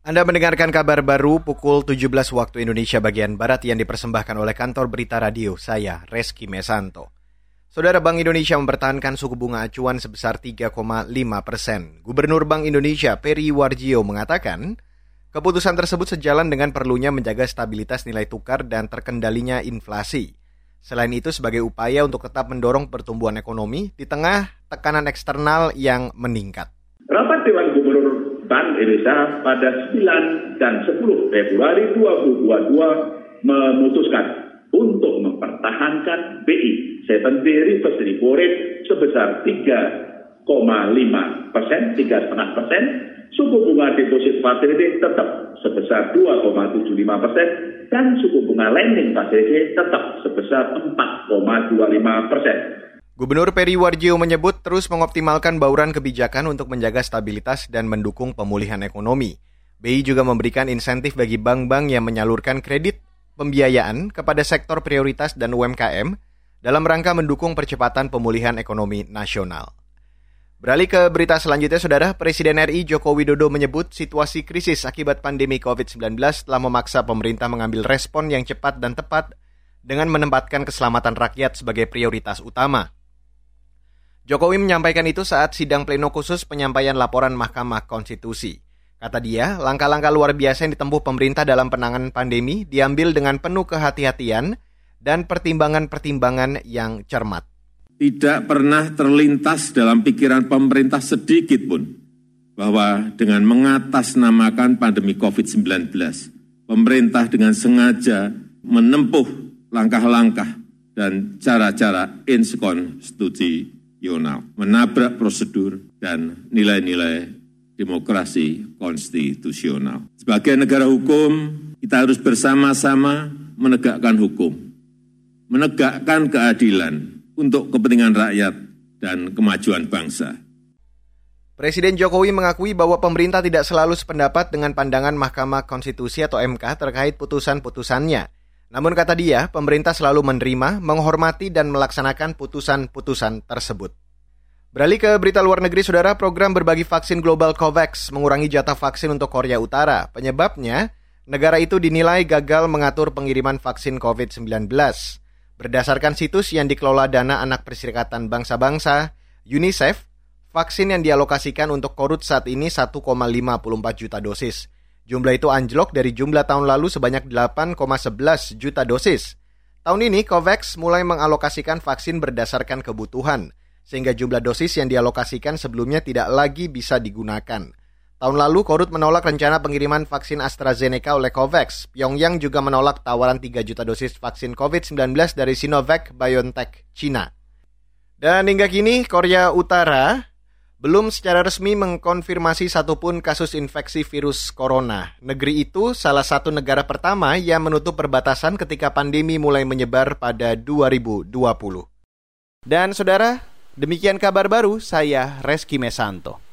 Anda mendengarkan kabar baru pukul 17 waktu Indonesia bagian Barat yang dipersembahkan oleh kantor berita radio saya, Reski Mesanto. Saudara Bank Indonesia mempertahankan suku bunga acuan sebesar 3,5 persen. Gubernur Bank Indonesia Peri Warjio mengatakan, keputusan tersebut sejalan dengan perlunya menjaga stabilitas nilai tukar dan terkendalinya inflasi. Selain itu sebagai upaya untuk tetap mendorong pertumbuhan ekonomi di tengah tekanan eksternal yang meningkat. Rapat Dewan Gubernur Bank Indonesia pada 9 dan 10 Februari 2022 memutuskan untuk mempertahankan BI 7 reverse repo rate sebesar 3,5 persen, 3,5 persen, suku bunga deposit facility tetap sebesar 2,75 persen, dan suku bunga lending facility tetap sebesar 4,25 persen. Gubernur Peri Warjio menyebut terus mengoptimalkan bauran kebijakan untuk menjaga stabilitas dan mendukung pemulihan ekonomi. BI juga memberikan insentif bagi bank-bank yang menyalurkan kredit pembiayaan kepada sektor prioritas dan UMKM dalam rangka mendukung percepatan pemulihan ekonomi nasional. Beralih ke berita selanjutnya, Saudara, Presiden RI Joko Widodo menyebut situasi krisis akibat pandemi COVID-19 telah memaksa pemerintah mengambil respon yang cepat dan tepat dengan menempatkan keselamatan rakyat sebagai prioritas utama. Jokowi menyampaikan itu saat sidang pleno khusus penyampaian laporan Mahkamah Konstitusi. Kata dia, langkah-langkah luar biasa yang ditempuh pemerintah dalam penanganan pandemi diambil dengan penuh kehati-hatian dan pertimbangan-pertimbangan yang cermat. Tidak pernah terlintas dalam pikiran pemerintah sedikit pun bahwa dengan mengatasnamakan pandemi COVID-19, pemerintah dengan sengaja menempuh langkah-langkah dan cara-cara inskonstitusi konstitusional, menabrak prosedur dan nilai-nilai demokrasi konstitusional. Sebagai negara hukum, kita harus bersama-sama menegakkan hukum, menegakkan keadilan untuk kepentingan rakyat dan kemajuan bangsa. Presiden Jokowi mengakui bahwa pemerintah tidak selalu sependapat dengan pandangan Mahkamah Konstitusi atau MK terkait putusan-putusannya. Namun kata dia, pemerintah selalu menerima, menghormati, dan melaksanakan putusan-putusan tersebut. Beralih ke berita luar negeri, saudara, program berbagi vaksin global COVAX mengurangi jatah vaksin untuk Korea Utara. Penyebabnya, negara itu dinilai gagal mengatur pengiriman vaksin COVID-19. Berdasarkan situs yang dikelola dana anak perserikatan bangsa-bangsa, UNICEF, vaksin yang dialokasikan untuk korut saat ini 1,54 juta dosis. Jumlah itu anjlok dari jumlah tahun lalu sebanyak 8,11 juta dosis. Tahun ini COVAX mulai mengalokasikan vaksin berdasarkan kebutuhan, sehingga jumlah dosis yang dialokasikan sebelumnya tidak lagi bisa digunakan. Tahun lalu, Korut menolak rencana pengiriman vaksin AstraZeneca oleh COVAX. Pyongyang juga menolak tawaran 3 juta dosis vaksin COVID-19 dari Sinovac BioNTech, China. Dan hingga kini, Korea Utara belum secara resmi mengkonfirmasi satupun kasus infeksi virus corona. Negeri itu salah satu negara pertama yang menutup perbatasan ketika pandemi mulai menyebar pada 2020. Dan saudara, demikian kabar baru saya Reski Mesanto.